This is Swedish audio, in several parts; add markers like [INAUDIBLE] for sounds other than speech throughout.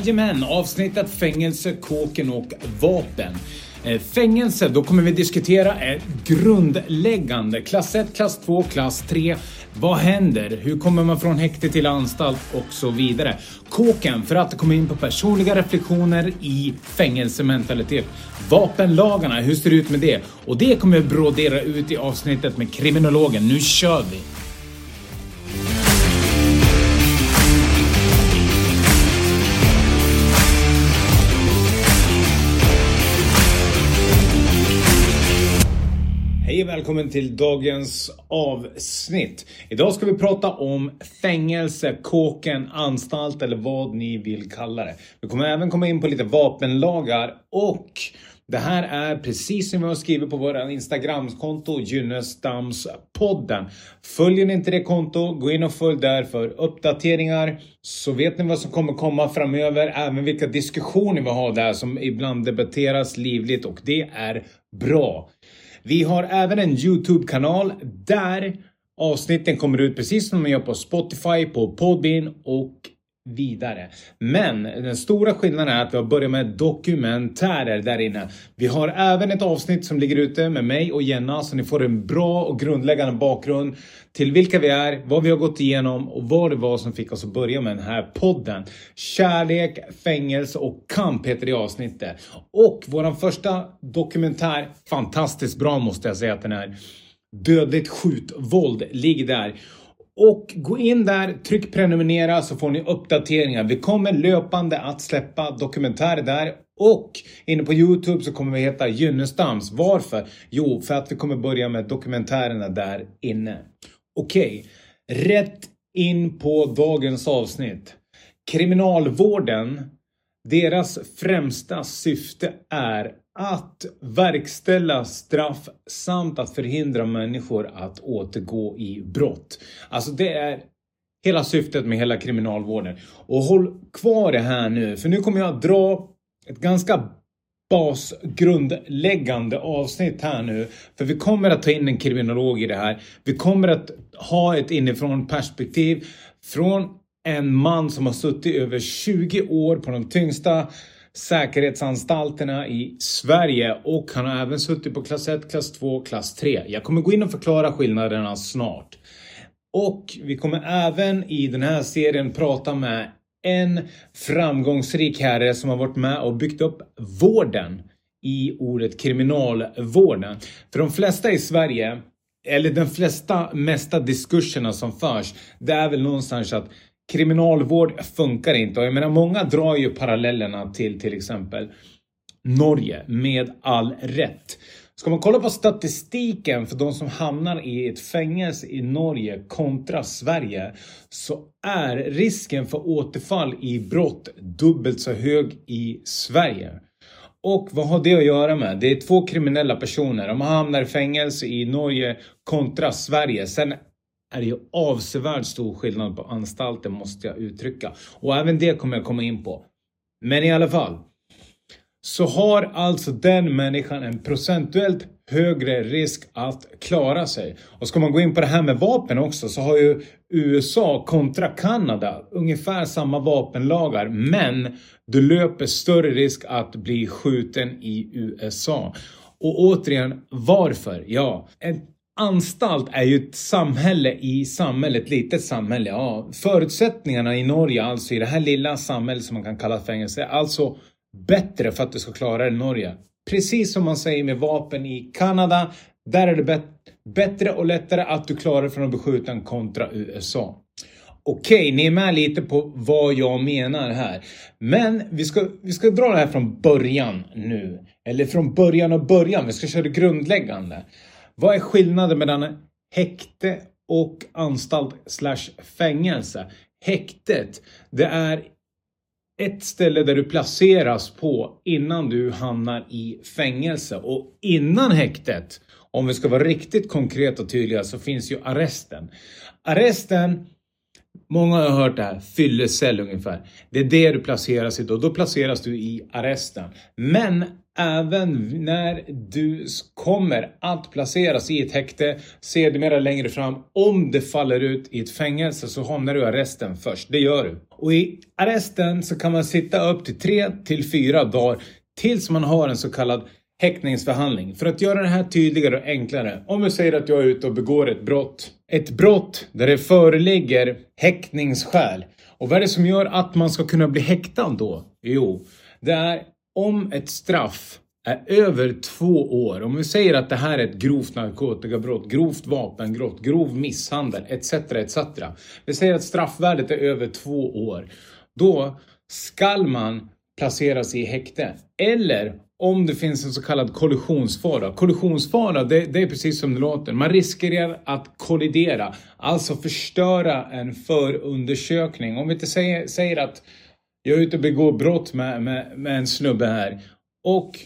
Jajamän, avsnittet fängelse, kåken och vapen. Eh, fängelse, då kommer vi diskutera är grundläggande. Klass 1, klass 2, klass 3. Vad händer? Hur kommer man från häkte till anstalt och så vidare. Kåken, för att komma in på personliga reflektioner i fängelsementalitet. Vapenlagarna, hur ser det ut med det? Och det kommer vi brodera ut i avsnittet med kriminologen. Nu kör vi! Hej och välkommen till dagens avsnitt. Idag ska vi prata om fängelse, kåken, anstalt eller vad ni vill kalla det. Vi kommer även komma in på lite vapenlagar och det här är precis som vi har skrivit på våra Instagramkonto Gynnestamspodden. Följer ni inte det konto, gå in och följ där för uppdateringar så vet ni vad som kommer komma framöver, även vilka diskussioner vi har där som ibland debatteras livligt och det är bra. Vi har även en Youtube-kanal där avsnitten kommer ut precis som de gör på Spotify, på Podbean och vidare. Men den stora skillnaden är att vi har börjat med dokumentärer där inne. Vi har även ett avsnitt som ligger ute med mig och Jenna så ni får en bra och grundläggande bakgrund till vilka vi är, vad vi har gått igenom och vad det var som fick oss att börja med den här podden. Kärlek, fängelse och kamp heter det avsnittet. Och våran första dokumentär, fantastiskt bra måste jag säga att den är. Dödligt skjutvåld ligger där. Och gå in där, tryck prenumerera så får ni uppdateringar. Vi kommer löpande att släppa dokumentärer där och inne på Youtube så kommer vi heta Gynnestams. Varför? Jo, för att vi kommer börja med dokumentärerna där inne. Okej, rätt in på dagens avsnitt. Kriminalvården, deras främsta syfte är att verkställa straff samt att förhindra människor att återgå i brott. Alltså det är hela syftet med hela kriminalvården. Och håll kvar det här nu, för nu kommer jag dra ett ganska basgrundläggande avsnitt här nu. För vi kommer att ta in en kriminolog i det här. Vi kommer att ha ett inifrån perspektiv från en man som har suttit över 20 år på de tyngsta säkerhetsanstalterna i Sverige och han har även suttit på klass 1, klass 2, klass 3. Jag kommer gå in och förklara skillnaderna snart. Och vi kommer även i den här serien prata med en framgångsrik herre som har varit med och byggt upp vården i ordet kriminalvården. För de flesta i Sverige, eller de flesta mesta diskurserna som förs, det är väl någonstans att kriminalvård funkar inte. Och jag menar, många drar ju parallellerna till till exempel Norge med all rätt. Ska man kolla på statistiken för de som hamnar i ett fängelse i Norge kontra Sverige så är risken för återfall i brott dubbelt så hög i Sverige. Och vad har det att göra med? Det är två kriminella personer. De hamnar i fängelse i Norge kontra Sverige. Sen är det ju avsevärt stor skillnad på anstalten måste jag uttrycka. Och även det kommer jag komma in på. Men i alla fall. Så har alltså den människan en procentuellt högre risk att klara sig. Och ska man gå in på det här med vapen också så har ju USA kontra Kanada ungefär samma vapenlagar. Men du löper större risk att bli skjuten i USA. Och återigen, varför? Ja, en anstalt är ju ett samhälle i samhället, ett litet samhälle. Ja, förutsättningarna i Norge, alltså i det här lilla samhället som man kan kalla fängelse, är alltså bättre för att du ska klara det i Norge. Precis som man säger med vapen i Kanada, där är det bet bättre och lättare att du klarar från att bli skjuten kontra USA. Okej, ni är med lite på vad jag menar här. Men vi ska, vi ska dra det här från början nu. Eller från början och början, vi ska köra det grundläggande. Vad är skillnaden mellan häkte och anstalt slash fängelse? Häktet, det är ett ställe där du placeras på innan du hamnar i fängelse. Och innan häktet, om vi ska vara riktigt konkreta och tydliga, så finns ju arresten. Arresten, Många har hört det här, fyllecell ungefär. Det är det du placeras i då. Då placeras du i arresten. Men även när du kommer att placeras i ett häkte sedermera längre fram, om det faller ut i ett fängelse så hamnar du i arresten först. Det gör du. Och i arresten så kan man sitta upp till tre till fyra dagar tills man har en så kallad häktningsförhandling. För att göra det här tydligare och enklare. Om vi säger att jag är ute och begår ett brott. Ett brott där det föreligger häktningsskäl. Och vad är det som gör att man ska kunna bli häktad då? Jo, det är om ett straff är över två år, om vi säger att det här är ett grovt narkotikabrott, grovt vapenbrott, grov misshandel etc. etc. Vi säger att straffvärdet är över två år. Då skall man placeras i häkte. Eller om det finns en så kallad kollisionsfara. Kollisionsfara, det, det, är precis som det låter. Man riskerar att kollidera, alltså förstöra en förundersökning. Om vi inte säger, säger att jag är ute och begår brott med, med, med en snubbe här och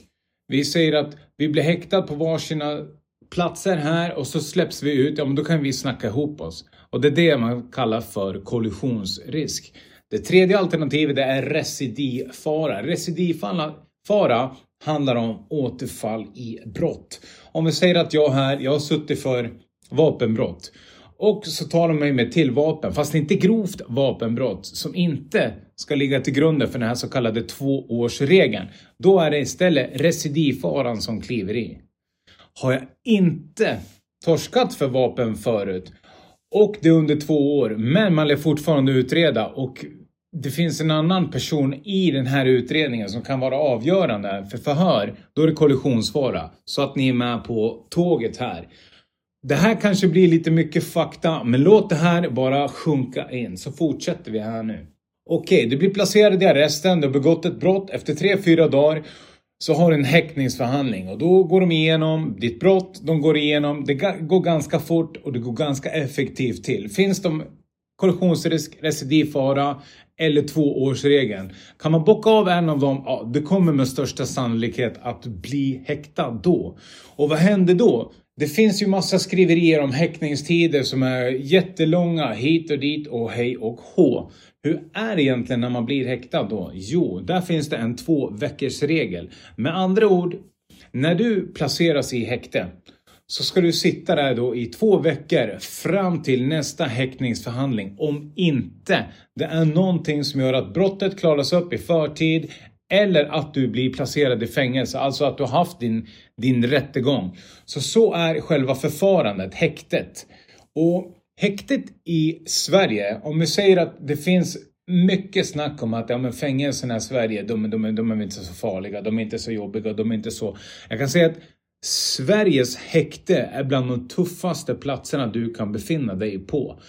vi säger att vi blir häktade på varsina platser här och så släpps vi ut, ja men då kan vi snacka ihop oss. Och det är det man kallar för kollisionsrisk. Det tredje alternativet är recidivfara. Recidivfara handlar om återfall i brott. Om vi säger att jag här, jag har suttit för vapenbrott och så tar de mig med till vapen, fast inte grovt vapenbrott som inte ska ligga till grunden för den här så kallade tvåårsregeln. Då är det istället recidivfaran som kliver i. Har jag inte torskat för vapen förut och det är under två år, men man lär fortfarande utreda och det finns en annan person i den här utredningen som kan vara avgörande för förhör, då är det kollisionsfara. Så att ni är med på tåget här. Det här kanske blir lite mycket fakta, men låt det här bara sjunka in så fortsätter vi här nu. Okej, okay, du blir placerad i arresten, du har begått ett brott. Efter 3-4 dagar så har du en häktningsförhandling och då går de igenom ditt brott, de går igenom, det går ganska fort och det går ganska effektivt till. Finns de kollisionsrisk, recidivfara eller tvåårsregeln. Kan man bocka av en av dem, ja, det kommer med största sannolikhet att bli häktad då. Och vad händer då? Det finns ju massa skriverier om häktningstider som är jättelånga hit och dit och hej och hå. Hur är det egentligen när man blir häktad då? Jo, där finns det en två veckors regel. Med andra ord, när du placeras i häkte så ska du sitta där då i två veckor fram till nästa häktningsförhandling. Om inte det är någonting som gör att brottet klaras upp i förtid eller att du blir placerad i fängelse, alltså att du har haft din, din rättegång. Så så är själva förfarandet, häktet. Och häktet i Sverige, om vi säger att det finns mycket snack om att ja, men fängelserna i Sverige, de, de, de är inte så farliga, de är inte så jobbiga, de är inte så... Jag kan säga att Sveriges häkte är bland de tuffaste platserna du kan befinna dig på.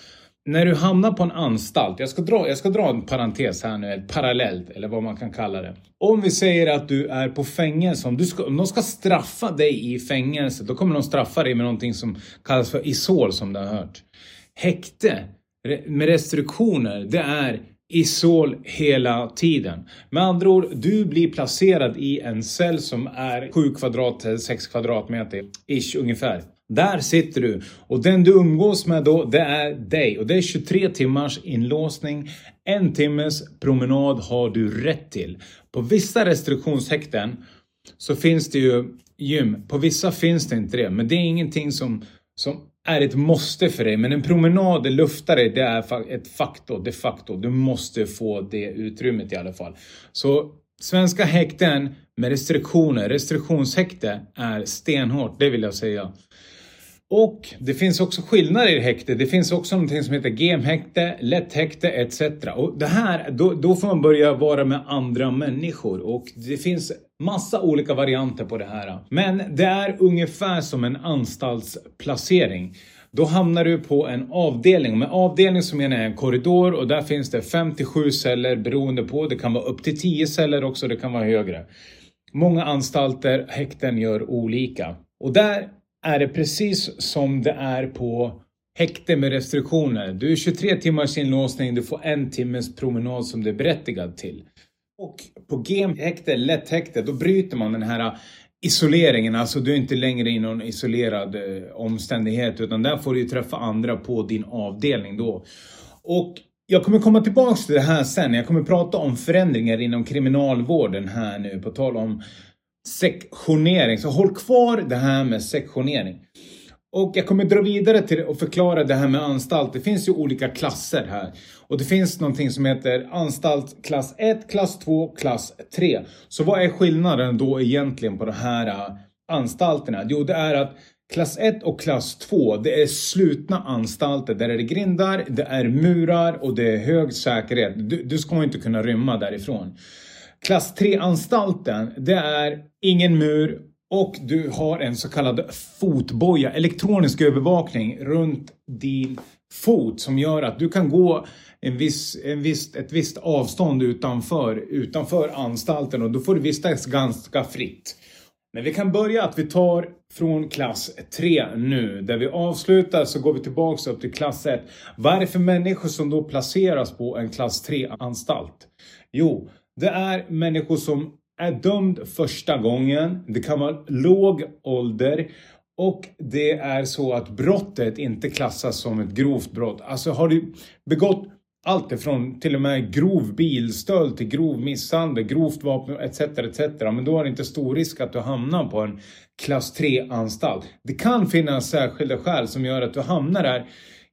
När du hamnar på en anstalt, jag ska dra, jag ska dra en parentes här nu, ett parallellt eller vad man kan kalla det. Om vi säger att du är på fängelse, om, du ska, om de ska straffa dig i fängelse, då kommer de straffa dig med någonting som kallas för isol som du har hört. Häkte med restriktioner, det är isol hela tiden. Med andra ord, du blir placerad i en cell som är 7 kvadrat, 6 kvadratmeter ish ungefär. Där sitter du och den du umgås med då, det är dig och det är 23 timmars inlåsning. En timmes promenad har du rätt till. På vissa restriktionshäkten så finns det ju gym. På vissa finns det inte det, men det är ingenting som, som är ett måste för dig. Men en promenad, luftare, det är ett faktor, de facto. Du måste få det utrymmet i alla fall. Så svenska häkten med restriktioner, restriktionshäkte är stenhårt, det vill jag säga. Och det finns också skillnader i häkte. Det finns också någonting som heter gemhäkte, lätthäkte etc. Och det här, då, då får man börja vara med andra människor och det finns massa olika varianter på det här. Men det är ungefär som en anstaltsplacering. Då hamnar du på en avdelning. Med avdelning så menar jag en korridor och där finns det 57 celler beroende på. Det kan vara upp till 10 celler också, det kan vara högre. Många anstalter, häkten gör olika. Och där är det precis som det är på häkte med restriktioner. Du är 23 timmars inlåsning, du får en timmes promenad som du är berättigad till. Och på G-häkte, lätt häkte, då bryter man den här isoleringen, alltså du är inte längre i någon isolerad eh, omständighet utan där får du träffa andra på din avdelning då. Och jag kommer komma tillbaks till det här sen. Jag kommer prata om förändringar inom kriminalvården här nu på tal om sektionering. Så håll kvar det här med sektionering. Och jag kommer dra vidare till att förklara det här med anstalt. Det finns ju olika klasser här. Och det finns någonting som heter anstalt klass 1, klass 2, klass 3. Så vad är skillnaden då egentligen på de här äh, anstalterna? Jo, det är att Klass 1 och klass 2, det är slutna anstalter. Där är det grindar, det är murar och det är hög säkerhet. Du, du ska inte kunna rymma därifrån. Klass 3-anstalten, det är ingen mur och du har en så kallad fotboja, elektronisk övervakning runt din fot som gör att du kan gå en viss, en viss, ett visst avstånd utanför, utanför anstalten och då får du vistas ganska fritt. Men vi kan börja att vi tar från klass 3 nu. Där vi avslutar så går vi tillbaks upp till klass 1. Vad är det för människor som då placeras på en klass 3-anstalt? Jo, det är människor som är dömd första gången. Det kan vara låg ålder. Och det är så att brottet inte klassas som ett grovt brott. Alltså har du begått allt ifrån till och med grov bilstöld till grov misshandel, grovt vapen etc. etc. Men då är det inte stor risk att du hamnar på en klass 3-anstalt. Det kan finnas särskilda skäl som gör att du hamnar där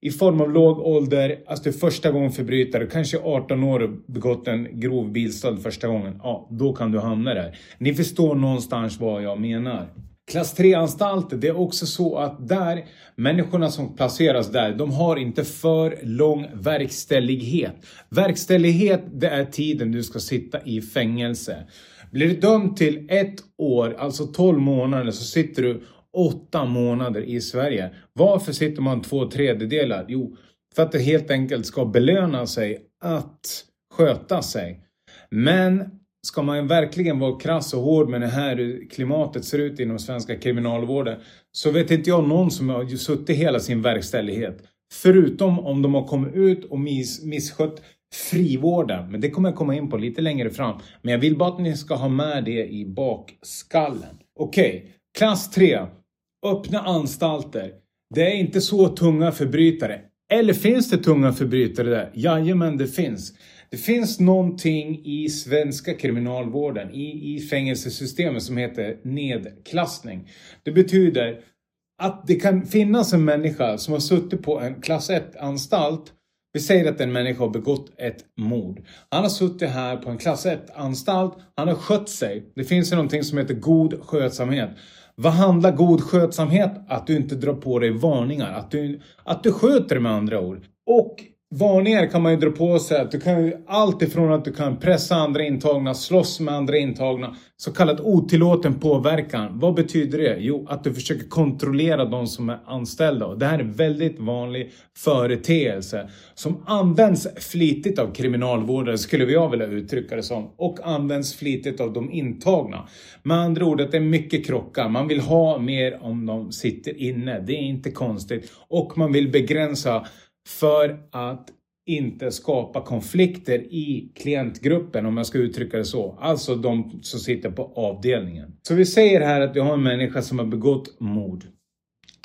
i form av låg ålder, alltså du är första gången förbrytare, kanske 18 år och begått en grov bilstöld första gången. Ja, då kan du hamna där. Ni förstår någonstans vad jag menar. Klass 3-anstalter, det är också så att där, människorna som placeras där, de har inte för lång verkställighet. Verkställighet, det är tiden du ska sitta i fängelse. Blir du dömd till ett år, alltså 12 månader, så sitter du åtta månader i Sverige. Varför sitter man två tredjedelar? Jo, för att det helt enkelt ska belöna sig att sköta sig. Men ska man verkligen vara krass och hård med det här klimatet ser ut inom svenska kriminalvården så vet inte jag någon som har suttit hela sin verkställighet. Förutom om de har kommit ut och miss, misskött frivården. Men det kommer jag komma in på lite längre fram. Men jag vill bara att ni ska ha med det i bakskallen. Okej, okay. klass 3. Öppna anstalter. Det är inte så tunga förbrytare. Eller finns det tunga förbrytare där? Jajamän, det finns. Det finns någonting i svenska kriminalvården, i, i fängelsesystemet som heter nedklassning. Det betyder att det kan finnas en människa som har suttit på en klass 1-anstalt vi säger att en människa har begått ett mord. Han har suttit här på en klass 1-anstalt. Han har skött sig. Det finns ju någonting som heter god skötsamhet. Vad handlar god skötsamhet? Att du inte drar på dig varningar. Att du, att du sköter med andra ord. Och Varningar kan man ju dra på sig. Att du kan ju allt ifrån att du kan pressa andra intagna, slåss med andra intagna. Så kallad otillåten påverkan. Vad betyder det? Jo, att du försöker kontrollera de som är anställda. Och det här är en väldigt vanlig företeelse som används flitigt av kriminalvårdare, skulle jag vilja uttrycka det som. Och används flitigt av de intagna. Med andra ord att det är mycket krockar. Man vill ha mer om de sitter inne. Det är inte konstigt. Och man vill begränsa för att inte skapa konflikter i klientgruppen om jag ska uttrycka det så. Alltså de som sitter på avdelningen. Så vi säger här att vi har en människa som har begått mord.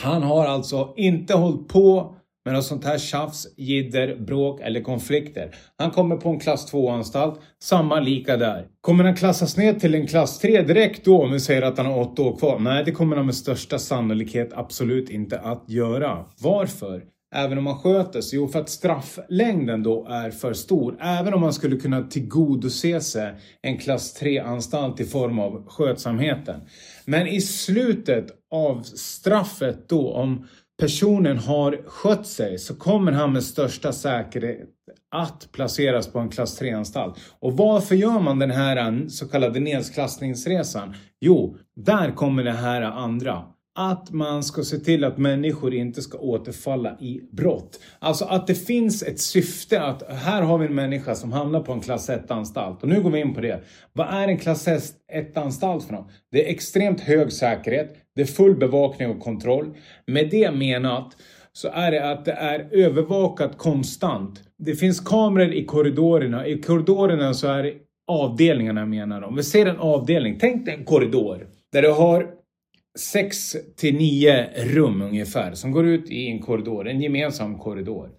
Han har alltså inte hållit på med något sånt här tjafs, jidder, bråk eller konflikter. Han kommer på en klass 2-anstalt, samma lika där. Kommer han klassas ner till en klass 3 direkt då om vi säger att han har 8 år kvar? Nej, det kommer han med största sannolikhet absolut inte att göra. Varför? Även om man sköter sig? Jo, för att strafflängden då är för stor. Även om man skulle kunna tillgodose sig en klass 3-anstalt i form av skötsamheten. Men i slutet av straffet då, om personen har skött sig, så kommer han med största säkerhet att placeras på en klass 3-anstalt. Och varför gör man den här så kallade nedklassningsresan? Jo, där kommer det här andra att man ska se till att människor inte ska återfalla i brott. Alltså att det finns ett syfte att här har vi en människa som hamnar på en klass 1-anstalt. Och nu går vi in på det. Vad är en klass 1-anstalt för något? Det är extremt hög säkerhet, det är full bevakning och kontroll. Med det menat så är det att det är övervakat konstant. Det finns kameror i korridorerna. I korridorerna så är det avdelningarna menar de. Vi ser en avdelning, tänk dig en korridor där du har sex till nio rum ungefär som går ut i en korridor, en gemensam korridor.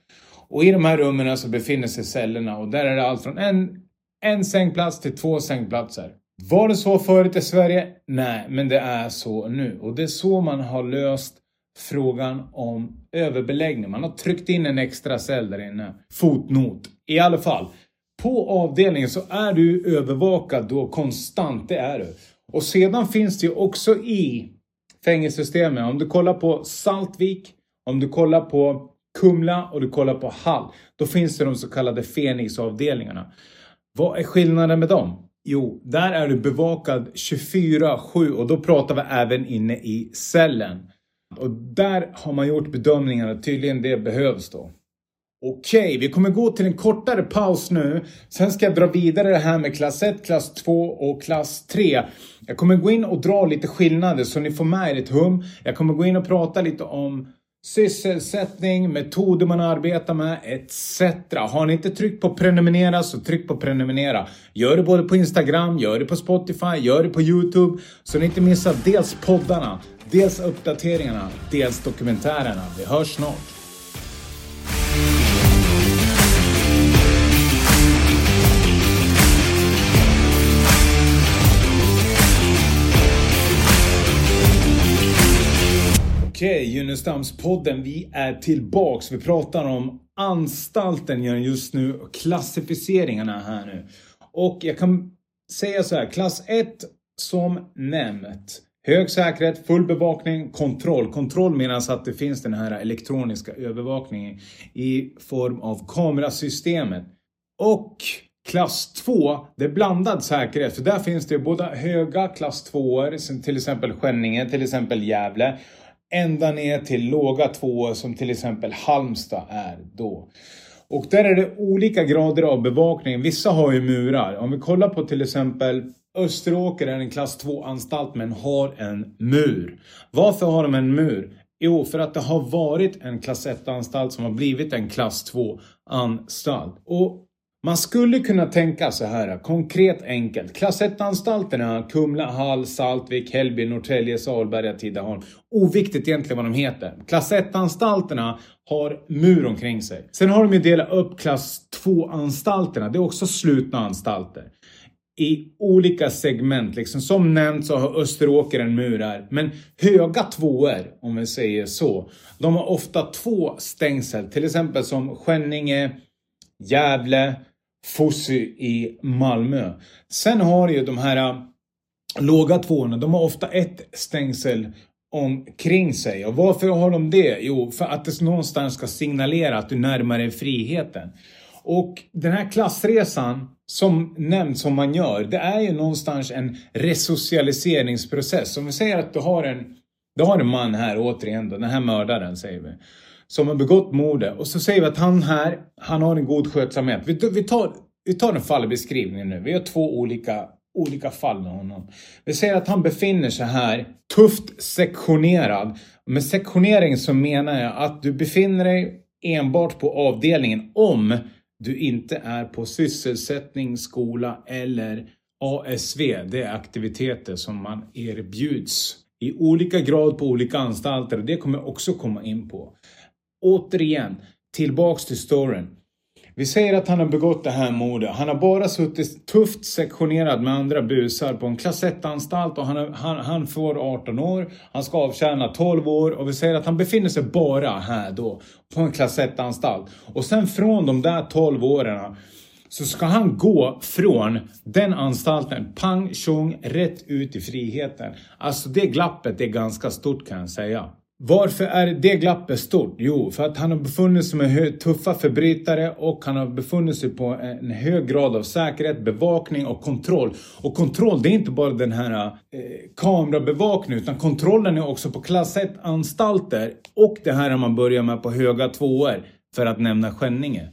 Och i de här rummen så befinner sig cellerna och där är det allt från en, en sängplats till två sängplatser. Var det så förut i Sverige? Nej, men det är så nu. Och det är så man har löst frågan om överbeläggning. Man har tryckt in en extra cell där inne. Fotnot. I alla fall. På avdelningen så är du övervakad då konstant. Det är du. Och sedan finns det ju också i fängelsesystemet. Om du kollar på Saltvik, om du kollar på Kumla och du kollar på Hall. Då finns det de så kallade Fenixavdelningarna. Vad är skillnaden med dem? Jo, där är du bevakad 24-7 och då pratar vi även inne i cellen. Och där har man gjort bedömningen att tydligen det behövs då. Okej, vi kommer gå till en kortare paus nu. Sen ska jag dra vidare det här med klass 1, klass 2 och klass 3. Jag kommer gå in och dra lite skillnader så ni får med er ett hum. Jag kommer gå in och prata lite om sysselsättning, metoder man arbetar med etc. Har ni inte tryckt på prenumerera så tryck på prenumerera. Gör det både på Instagram, gör det på Spotify, gör det på Youtube så ni inte missar dels poddarna, dels uppdateringarna, dels dokumentärerna. Vi hörs snart. Okej, Junestamspodden, vi är tillbaks. Vi pratar om anstalten just nu och klassificeringarna här nu. Och jag kan säga så här, klass 1 som nämnt. Hög säkerhet, full bevakning, kontroll. Kontroll menas att det finns den här elektroniska övervakningen i form av kamerasystemet. Och Klass 2, det är blandad säkerhet. För där finns det båda höga klass 2 som till exempel Skänninge, till exempel Gävle ända ner till låga tvåor som till exempel Halmstad är då. Och där är det olika grader av bevakning. Vissa har ju murar. Om vi kollar på till exempel Österåker är en klass 2-anstalt men har en mur. Varför har de en mur? Jo, för att det har varit en klass 1-anstalt som har blivit en klass 2-anstalt. Och man skulle kunna tänka så här, konkret enkelt. Klass 1-anstalterna, Kumla, Hall, Saltvik, Hällby, Norrtälje, Salberga, Tidaholm. Oviktigt egentligen vad de heter. Klass 1-anstalterna har mur omkring sig. Sen har de ju delat upp klass 2-anstalterna. Det är också slutna anstalter. I olika segment. Liksom. Som nämnt så har Österåker en mur här. Men höga tvåor, om vi säger så. De har ofta två stängsel. Till exempel som Skänninge, Gävle, Fossi i Malmö. Sen har ju de här äh, låga tvåorna, de har ofta ett stängsel omkring sig. Och varför har de det? Jo, för att det någonstans ska signalera att du närmar dig friheten. Och den här klassresan som nämns, som man gör, det är ju någonstans en resocialiseringsprocess. Om vi säger att du har en, du har en man här återigen då, den här mördaren säger vi som har begått mordet. Och så säger vi att han här, han har en god skötsamhet. Vi, vi, tar, vi tar en fallbeskrivning nu. Vi har två olika, olika fall med honom. Vi säger att han befinner sig här tufft sektionerad. Med sektionering så menar jag att du befinner dig enbart på avdelningen om du inte är på sysselsättning, skola eller ASV. Det är aktiviteter som man erbjuds i olika grad på olika anstalter och det kommer jag också komma in på. Återigen, tillbaks till storyn. Vi säger att han har begått det här mordet. Han har bara suttit tufft sektionerad med andra busar på en klass 1-anstalt och han, han, han får 18 år. Han ska avtjäna 12 år och vi säger att han befinner sig bara här då på en klass 1-anstalt. Och sen från de där 12 åren så ska han gå från den anstalten, pang tjong, rätt ut i friheten. Alltså det glappet är ganska stort kan jag säga. Varför är det glappet stort? Jo, för att han har befunnit sig med tuffa förbrytare och han har befunnit sig på en hög grad av säkerhet, bevakning och kontroll. Och kontroll, det är inte bara den här eh, kamerabevakningen utan kontrollen är också på klass 1-anstalter och det här har man börjat med på höga tvåor för att nämna Skänninge.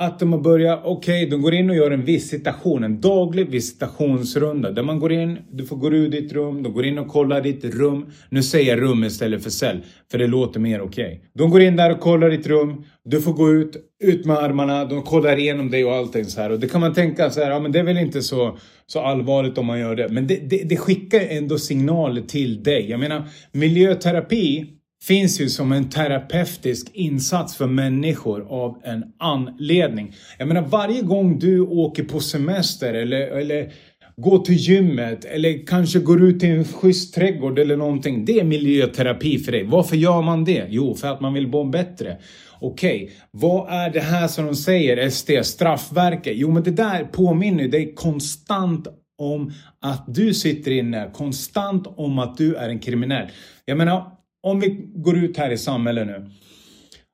Att de har börjat, okej, okay, de går in och gör en visitation, en daglig visitationsrunda där man går in, du får gå ur ditt rum, de går in och kollar ditt rum. Nu säger jag rum istället för cell, för det låter mer okej. Okay. De går in där och kollar ditt rum, du får gå ut, ut med armarna, de kollar igenom dig och allting så här. Och det kan man tänka så här, ja men det är väl inte så, så allvarligt om man gör det. Men det, det, det skickar ändå signaler till dig. Jag menar, miljöterapi finns ju som en terapeutisk insats för människor av en anledning. Jag menar varje gång du åker på semester eller, eller går till gymmet eller kanske går ut i en schysst trädgård eller någonting. Det är miljöterapi för dig. Varför gör man det? Jo, för att man vill må bättre. Okej, okay, vad är det här som de säger, SD, straffverket? Jo, men det där påminner dig konstant om att du sitter inne, konstant om att du är en kriminell. Jag menar, om vi går ut här i samhället nu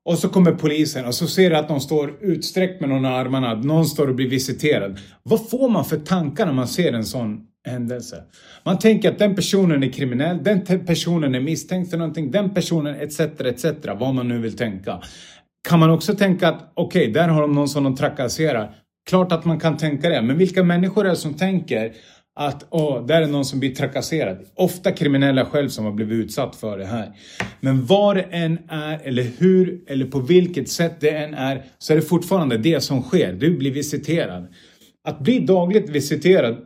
och så kommer polisen och så ser du att de står utsträckt med någon armarna, någon står och blir visiterad. Vad får man för tankar när man ser en sån händelse? Man tänker att den personen är kriminell, den personen är misstänkt för någonting, den personen etc. etc. Vad man nu vill tänka. Kan man också tänka att okej, okay, där har de någon som de trakasserar. Klart att man kan tänka det, men vilka människor är det som tänker att åh, där är någon som blir trakasserad. Ofta kriminella själv som har blivit utsatt för det här. Men vad det än är, eller hur, eller på vilket sätt det än är, så är det fortfarande det som sker. Du blir visiterad. Att bli dagligt visiterad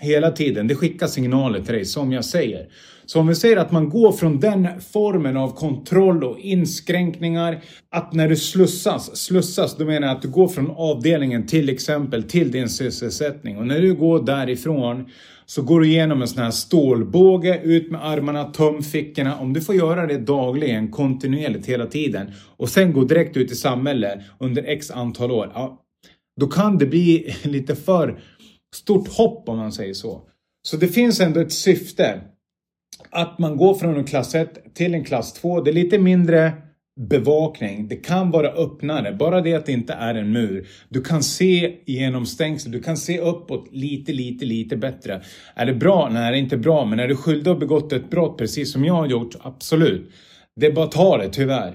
hela tiden, det skickar signaler till dig, som jag säger. Så om vi säger att man går från den formen av kontroll och inskränkningar, att när du slussas, slussas, då menar jag att du går från avdelningen till exempel till din sysselsättning och när du går därifrån så går du igenom en sån här stålbåge, ut med armarna, töm fickorna. Om du får göra det dagligen, kontinuerligt hela tiden och sen gå direkt ut i samhället under x antal år. Ja, då kan det bli [LAUGHS] lite för stort hopp om man säger så. Så det finns ändå ett syfte att man går från en klass 1 till en klass 2. Det är lite mindre bevakning. Det kan vara öppnare. Bara det att det inte är en mur. Du kan se genom stängsel. Du kan se uppåt lite, lite, lite bättre. Är det bra? Nej, det är inte bra. Men är du skyldig och begått ett brott precis som jag har gjort? Absolut. Det är bara att ta det, tyvärr.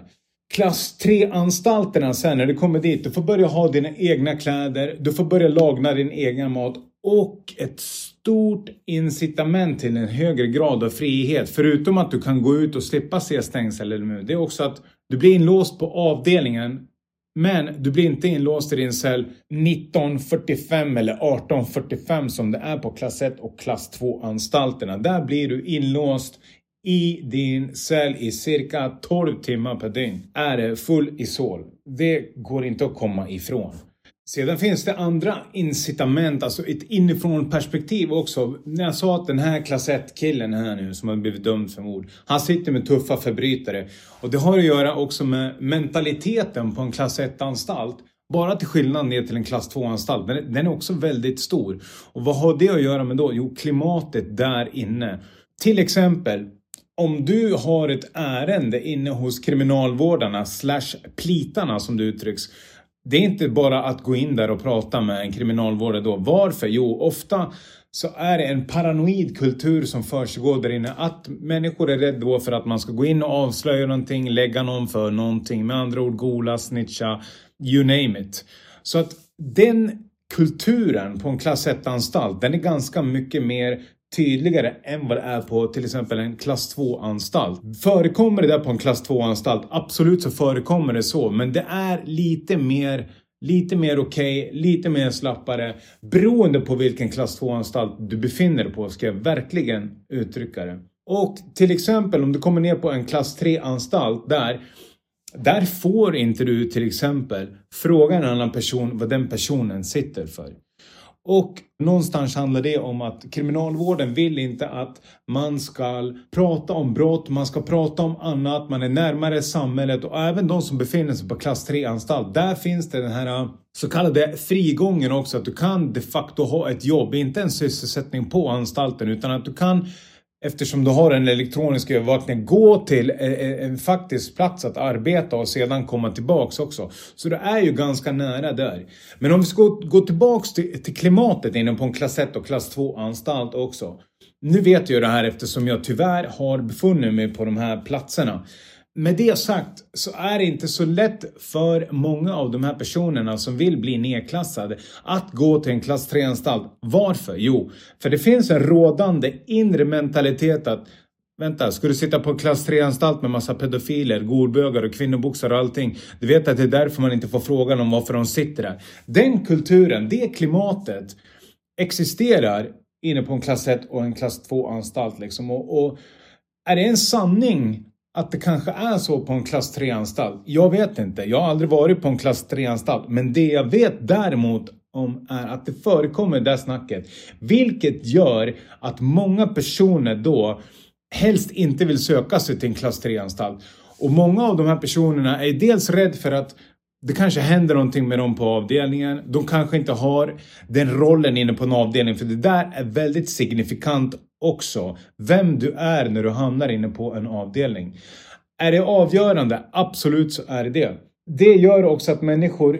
Klass 3-anstalterna sen när du kommer dit, du får börja ha dina egna kläder, du får börja lagna din egen mat och ett stort incitament till en högre grad av frihet. Förutom att du kan gå ut och slippa se stängsel eller mur. Det är också att du blir inlåst på avdelningen men du blir inte inlåst i din cell 1945 eller 1845 som det är på klass 1 och klass 2 anstalterna. Där blir du inlåst i din cell i cirka 12 timmar per dygn. Är det full isol. Det går inte att komma ifrån. Sedan finns det andra incitament, alltså ett inifrån perspektiv också. När jag sa att den här klass 1-killen här nu som har blivit dömd för mord, han sitter med tuffa förbrytare. Och det har att göra också med mentaliteten på en klass 1-anstalt. Bara till skillnad ner till en klass 2-anstalt. Den, den är också väldigt stor. Och vad har det att göra med då? Jo, klimatet där inne. Till exempel, om du har ett ärende inne hos kriminalvårdarna slash plitarna som det uttrycks det är inte bara att gå in där och prata med en kriminalvårdare då. Varför? Jo, ofta så är det en paranoid kultur som försiggår där inne. Att människor är rädda för att man ska gå in och avslöja någonting, lägga någon för någonting. Med andra ord gola, snitcha, you name it. Så att den kulturen på en klass 1-anstalt, den är ganska mycket mer tydligare än vad det är på till exempel en klass 2-anstalt. Förekommer det där på en klass 2-anstalt? Absolut så förekommer det så, men det är lite mer Lite mer okej, okay, lite mer slappare. Beroende på vilken klass 2-anstalt du befinner dig på ska jag verkligen uttrycka det. Och till exempel om du kommer ner på en klass 3-anstalt där där får inte du till exempel fråga en annan person vad den personen sitter för. Och någonstans handlar det om att kriminalvården vill inte att man ska prata om brott, man ska prata om annat, man är närmare samhället och även de som befinner sig på klass 3-anstalt. Där finns det den här eh, så kallade frigången också, att du kan de facto ha ett jobb, inte en sysselsättning på anstalten utan att du kan eftersom du har en elektronisk övervakning, gå till en faktisk plats att arbeta och sedan komma tillbaks också. Så det är ju ganska nära där. Men om vi ska gå tillbaks till, till klimatet inne på en klass 1 och klass 2 anstalt också. Nu vet jag det här eftersom jag tyvärr har befunnit mig på de här platserna. Med det sagt så är det inte så lätt för många av de här personerna som vill bli nedklassade att gå till en klass 3-anstalt. Varför? Jo, för det finns en rådande inre mentalitet att Vänta, ska du sitta på en klass 3-anstalt med massa pedofiler, golbögar och kvinnoboxare och allting? Du vet att det är därför man inte får frågan om varför de sitter där. Den kulturen, det klimatet existerar inne på en klass 1 och en klass 2-anstalt liksom. Och, och är det en sanning att det kanske är så på en klass 3-anstalt. Jag vet inte. Jag har aldrig varit på en klass 3-anstalt. Men det jag vet däremot om är att det förekommer det snacket. Vilket gör att många personer då helst inte vill söka sig till en klass 3-anstalt. Och många av de här personerna är dels rädd för att det kanske händer någonting med dem på avdelningen. De kanske inte har den rollen inne på en avdelning. För det där är väldigt signifikant också. Vem du är när du hamnar inne på en avdelning. Är det avgörande? Absolut så är det det. Det gör också att människor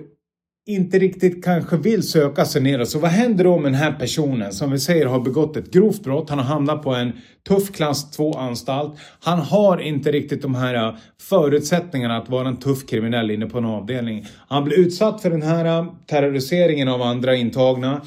inte riktigt kanske vill söka sig neråt. Så vad händer då med den här personen som vi säger har begått ett grovt brott? Han har hamnat på en tuff klass 2-anstalt. Han har inte riktigt de här äh, förutsättningarna att vara en tuff kriminell inne på en avdelning. Han blir utsatt för den här äh, terroriseringen av andra intagna.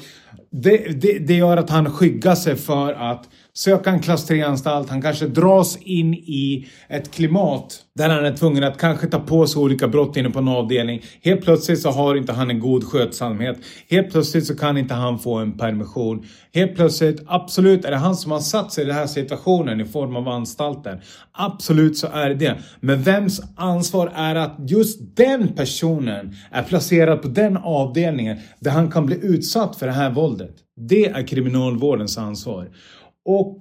Det, det, det gör att han skyggar sig för att söka en klass 3-anstalt. Han kanske dras in i ett klimat där han är tvungen att kanske ta på sig olika brott inne på en avdelning. Helt plötsligt så har inte han en god skötsamhet. Helt plötsligt så kan inte han få en permission. Helt plötsligt, absolut är det han som har satt sig i den här situationen i form av anstalten. Absolut så är det det. Men vems ansvar är att just den personen är placerad på den avdelningen där han kan bli utsatt för det här våldet? Det är kriminalvårdens ansvar. Och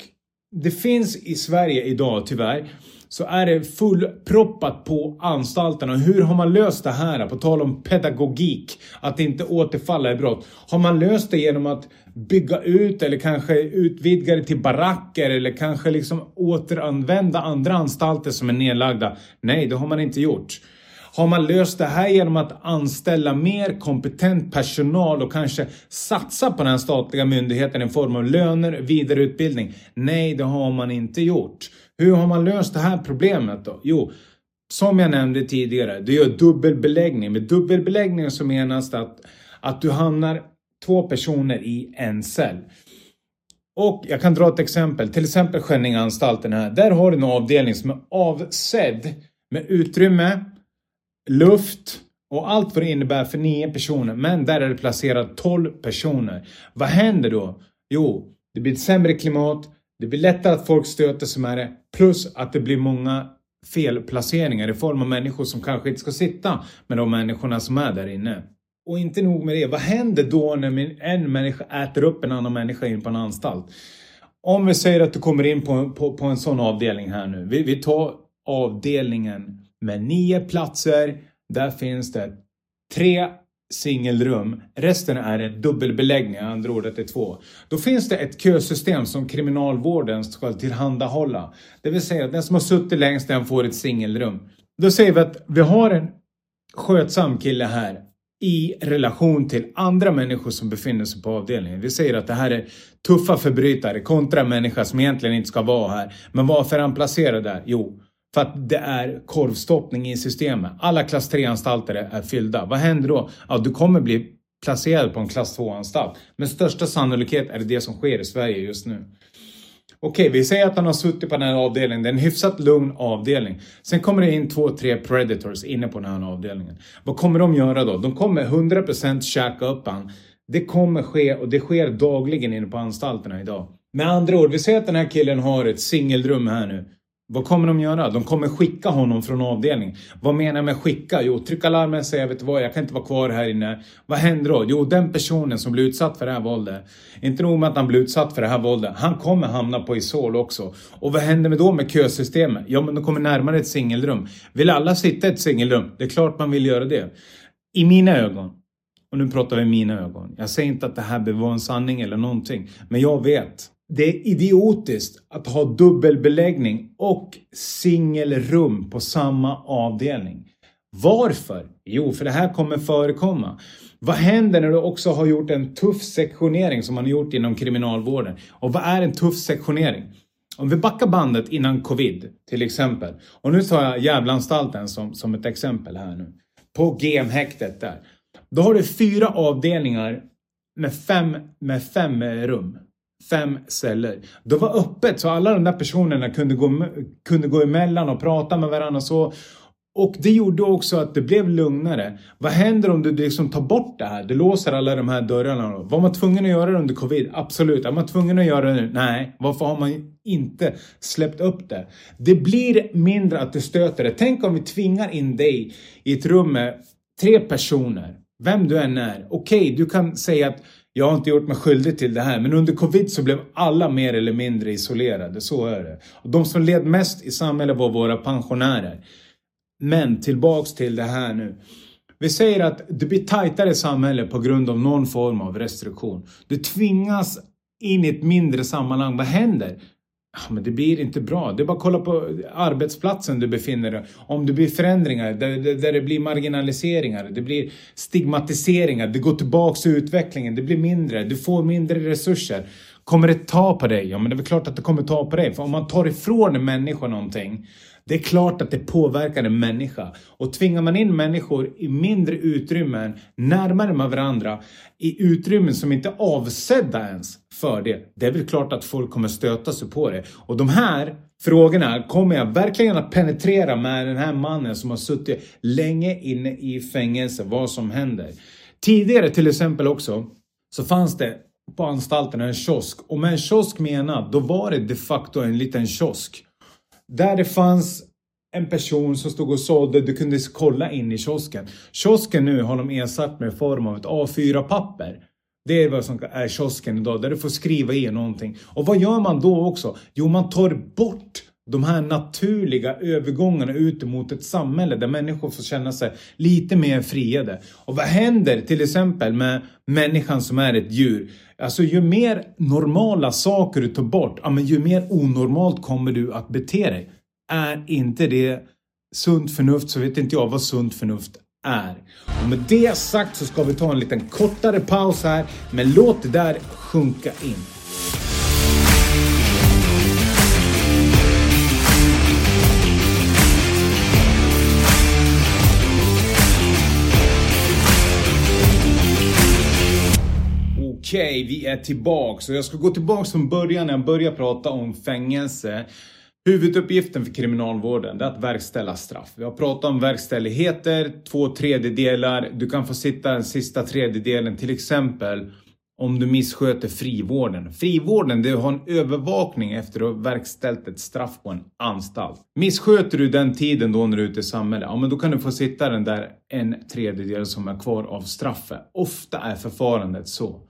det finns i Sverige idag tyvärr så är det fullproppat på anstalterna. Hur har man löst det här? På tal om pedagogik, att inte återfalla i brott. Har man löst det genom att bygga ut eller kanske utvidga det till baracker eller kanske liksom återanvända andra anstalter som är nedlagda? Nej, det har man inte gjort. Har man löst det här genom att anställa mer kompetent personal och kanske satsa på den statliga myndigheten i form av löner, vidareutbildning? Nej, det har man inte gjort. Hur har man löst det här problemet då? Jo, som jag nämnde tidigare, du gör dubbelbeläggning. Med dubbelbeläggning så menas det att, att du hamnar två personer i en cell. Och jag kan dra ett exempel, till exempel Skänningeanstalten här. Där har du en avdelning som är avsedd med utrymme, luft och allt vad det innebär för nio personer. Men där är det placerat 12 personer. Vad händer då? Jo, det blir ett sämre klimat. Det blir lättare att folk stöter sig med det. Plus att det blir många felplaceringar i form av människor som kanske inte ska sitta med de människorna som är där inne. Och inte nog med det, vad händer då när en människa äter upp en annan människa in på en anstalt? Om vi säger att du kommer in på, på, på en sån avdelning här nu. Vi, vi tar avdelningen med nio platser. Där finns det tre singelrum. Resten är en dubbelbeläggning, andra ordet är två. Då finns det ett kösystem som kriminalvården ska tillhandahålla. Det vill säga att den som har suttit längst den får ett singelrum. Då säger vi att vi har en skötsam kille här i relation till andra människor som befinner sig på avdelningen. Vi säger att det här är tuffa förbrytare kontra en människa som egentligen inte ska vara här. Men varför är han placerad där? Jo, för att det är korvstoppning i systemet. Alla klass 3-anstalter är fyllda. Vad händer då? Ja, du kommer bli placerad på en klass 2-anstalt. Med största sannolikhet är det det som sker i Sverige just nu. Okej, vi säger att han har suttit på den här avdelningen. Det är en hyfsat lugn avdelning. Sen kommer det in två, tre predators inne på den här avdelningen. Vad kommer de göra då? De kommer 100% käka upp han. Det kommer ske och det sker dagligen inne på anstalterna idag. Med andra ord, vi säger att den här killen har ett singelrum här nu. Vad kommer de göra? De kommer skicka honom från avdelningen. Vad menar jag med skicka? Jo, trycka larmen och säga vet du vad, jag kan inte vara kvar här inne. Vad händer då? Jo, den personen som blir utsatt för det här våldet. Inte nog med att han blir utsatt för det här våldet. Han kommer hamna på Isol också. Och vad händer med då med kösystemet? Ja, men de kommer närmare ett singelrum. Vill alla sitta i ett singelrum? Det är klart man vill göra det. I mina ögon. Och nu pratar vi i mina ögon. Jag säger inte att det här behöver vara en sanning eller någonting. Men jag vet det är idiotiskt att ha dubbelbeläggning och singelrum på samma avdelning. Varför? Jo, för det här kommer förekomma. Vad händer när du också har gjort en tuff sektionering som man har gjort inom kriminalvården? Och vad är en tuff sektionering? Om vi backar bandet innan covid till exempel. Och nu tar jag Gävleanstalten som, som ett exempel här nu. På GM-häktet där. Då har du fyra avdelningar med fem, med fem eh, rum fem celler. Det var öppet så alla de där personerna kunde gå, kunde gå emellan och prata med varandra och så. Och det gjorde också att det blev lugnare. Vad händer om du liksom tar bort det här? Du låser alla de här dörrarna. Var man tvungen att göra det under covid? Absolut. Är man tvungen att göra det nu? Nej. Varför har man inte släppt upp det? Det blir mindre att det stöter det. Tänk om vi tvingar in dig i ett rum med tre personer. Vem du än är. Okej, okay, du kan säga att jag har inte gjort mig skyldig till det här, men under covid så blev alla mer eller mindre isolerade. Så är det. Och de som led mest i samhället var våra pensionärer. Men tillbaks till det här nu. Vi säger att det blir tajtare samhälle på grund av någon form av restriktion. Du tvingas in i ett mindre sammanhang. Vad händer? Ja, men det blir inte bra. Det är bara att kolla på arbetsplatsen du befinner dig Om det blir förändringar, där, där det blir marginaliseringar, det blir stigmatiseringar, det går tillbaks i utvecklingen, det blir mindre, du får mindre resurser. Kommer det ta på dig? Ja, men det är väl klart att det kommer ta på dig. För om man tar ifrån en människa någonting det är klart att det påverkar en människa. Och tvingar man in människor i mindre utrymmen, närmare med varandra, i utrymmen som inte är avsedda ens för det. Det är väl klart att folk kommer stöta sig på det. Och de här frågorna kommer jag verkligen att penetrera med den här mannen som har suttit länge inne i fängelse, vad som händer. Tidigare till exempel också, så fanns det på anstalten en kiosk. Och med en kiosk menad, då var det de facto en liten kiosk. Där det fanns en person som stod och sålde, du kunde kolla in i kiosken. Kiosken nu har de ersatt med form av ett A4-papper. Det är vad som är kiosken idag, där du får skriva i någonting. Och vad gör man då också? Jo, man tar bort de här naturliga övergångarna ut mot ett samhälle där människor får känna sig lite mer friade. Och vad händer till exempel med människan som är ett djur? Alltså ju mer normala saker du tar bort, ja, men ju mer onormalt kommer du att bete dig. Är inte det sunt förnuft så vet inte jag vad sunt förnuft är. Och med det sagt så ska vi ta en liten kortare paus här, men låt det där sjunka in. Okej, okay, vi är tillbaks och jag ska gå tillbaks från början när jag började prata om fängelse. Huvuduppgiften för kriminalvården är att verkställa straff. Vi har pratat om verkställigheter, två tredjedelar. Du kan få sitta den sista tredjedelen till exempel om du missköter frivården. Frivården, det är att ha en övervakning efter att ha verkställt ett straff på en anstalt. Missköter du den tiden då när du är ute i samhället, ja men då kan du få sitta den där en tredjedel som är kvar av straffet. Ofta är förfarandet så.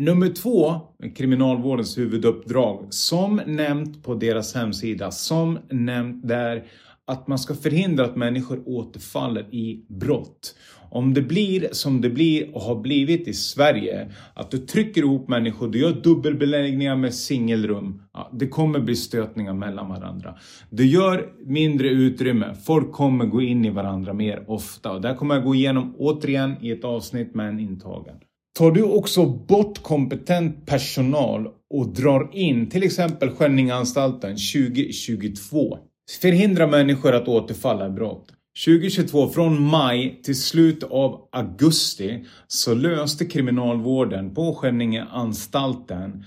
Nummer två, kriminalvårdens huvuduppdrag, som nämnt på deras hemsida, som nämnt där att man ska förhindra att människor återfaller i brott. Om det blir som det blir och har blivit i Sverige, att du trycker ihop människor, du gör dubbelbeläggningar med singelrum. Ja, det kommer bli stötningar mellan varandra. Du gör mindre utrymme, folk kommer gå in i varandra mer ofta. Och här kommer jag gå igenom återigen i ett avsnitt med en intagen. Tar du också bort kompetent personal och drar in till exempel Skänningeanstalten 2022. Förhindra människor att återfalla i brott. 2022, från maj till slut av augusti, så löste kriminalvården på Skänningeanstalten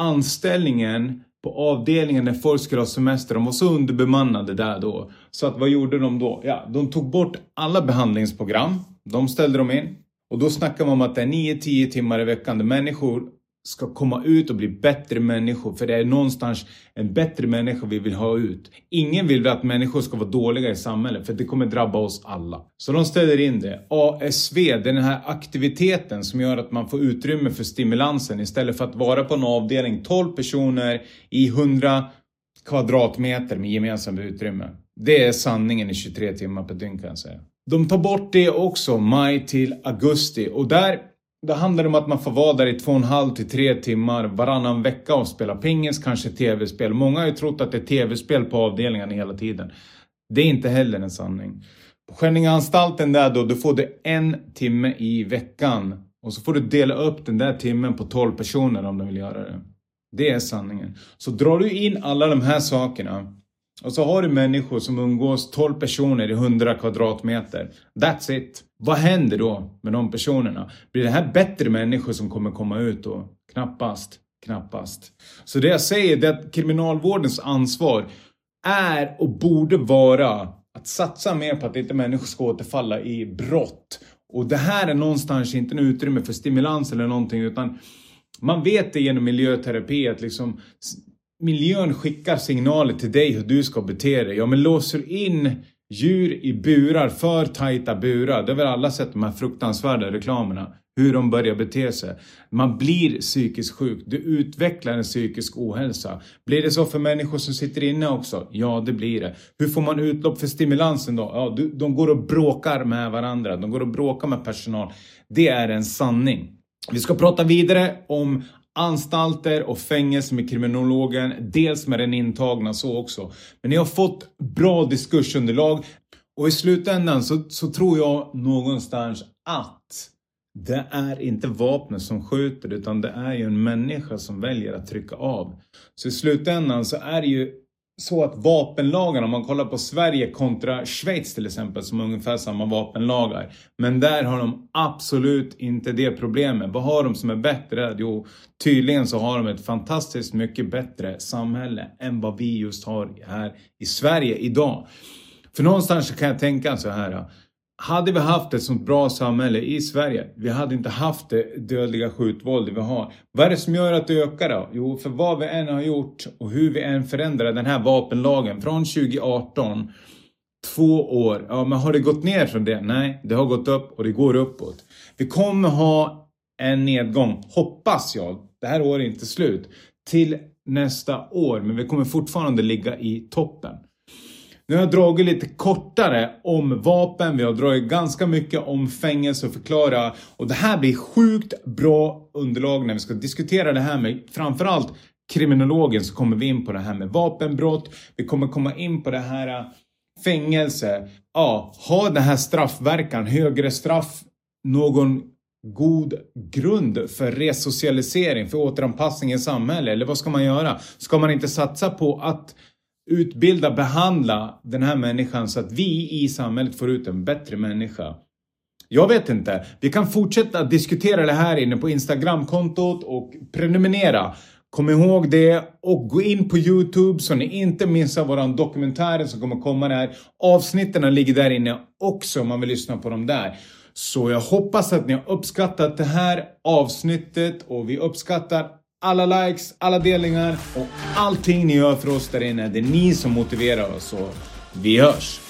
anställningen på avdelningen när folk skulle ha semester. De var så underbemannade där då. Så att vad gjorde de då? Ja, de tog bort alla behandlingsprogram. De ställde de in. Och då snackar man om att det är 9-10 timmar i veckan där människor ska komma ut och bli bättre människor. För det är någonstans en bättre människa vi vill ha ut. Ingen vill att människor ska vara dåliga i samhället för det kommer drabba oss alla. Så de ställer in det. ASV, det är den här aktiviteten som gör att man får utrymme för stimulansen istället för att vara på en avdelning 12 personer i 100 kvadratmeter med gemensamt utrymme. Det är sanningen i 23 timmar per dygn kan jag säga. De tar bort det också, maj till augusti. Och där det handlar om att man får vara där i två och en halv till tre timmar varannan vecka och spela pingis, kanske tv-spel. Många har ju trott att det är tv-spel på avdelningen hela tiden. Det är inte heller en sanning. På Skänningeanstalten där då, då får du en timme i veckan. Och så får du dela upp den där timmen på 12 personer om du vill göra det. Det är sanningen. Så drar du in alla de här sakerna och så har du människor som umgås 12 personer i 100 kvadratmeter. That's it. Vad händer då med de personerna? Blir det här bättre människor som kommer komma ut då? Knappast. Knappast. Så det jag säger är att kriminalvårdens ansvar är och borde vara att satsa mer på att inte människor ska återfalla i brott. Och det här är någonstans inte en utrymme för stimulans eller någonting utan man vet det genom miljöterapi att liksom miljön skickar signaler till dig hur du ska bete dig. Ja, men låser in djur i burar, för tajta burar. Det har väl alla sett de här fruktansvärda reklamerna. Hur de börjar bete sig. Man blir psykiskt sjuk. Du utvecklar en psykisk ohälsa. Blir det så för människor som sitter inne också? Ja, det blir det. Hur får man utlopp för stimulansen då? Ja, de går och bråkar med varandra. De går och bråkar med personal. Det är en sanning. Vi ska prata vidare om anstalter och fängelse med kriminologen, dels med den intagna så också. Men ni har fått bra diskursunderlag och i slutändan så, så tror jag någonstans att det är inte vapnet som skjuter utan det är ju en människa som väljer att trycka av. Så i slutändan så är det ju så att vapenlagarna, om man kollar på Sverige kontra Schweiz till exempel, som har ungefär samma vapenlagar. Men där har de absolut inte det problemet. Vad har de som är bättre? Jo, tydligen så har de ett fantastiskt mycket bättre samhälle än vad vi just har här i Sverige idag. För någonstans så kan jag tänka så här. Hade vi haft ett sånt bra samhälle i Sverige, vi hade inte haft det dödliga skjutvåld vi har. Vad är det som gör att det ökar då? Jo, för vad vi än har gjort och hur vi än förändrar den här vapenlagen från 2018, två år. Ja, men har det gått ner från det? Nej, det har gått upp och det går uppåt. Vi kommer ha en nedgång, hoppas jag. Det här året är inte slut. Till nästa år, men vi kommer fortfarande ligga i toppen. Nu har jag dragit lite kortare om vapen, vi har dragit ganska mycket om fängelse och förklara. Och det här blir sjukt bra underlag när vi ska diskutera det här med framförallt kriminologen så kommer vi in på det här med vapenbrott. Vi kommer komma in på det här äh, fängelse. Ja, har den här straffverkan, högre straff, någon god grund för resocialisering, för återanpassning i samhället? Eller vad ska man göra? Ska man inte satsa på att utbilda, behandla den här människan så att vi i samhället får ut en bättre människa. Jag vet inte. Vi kan fortsätta diskutera det här inne på Instagramkontot och prenumerera. Kom ihåg det och gå in på Youtube så ni inte missar våran dokumentär som kommer komma där. Avsnitten ligger där inne också om man vill lyssna på dem där. Så jag hoppas att ni har uppskattat det här avsnittet och vi uppskattar alla likes, alla delningar och allting ni gör för oss där inne. Det är ni som motiverar oss. Så vi hörs!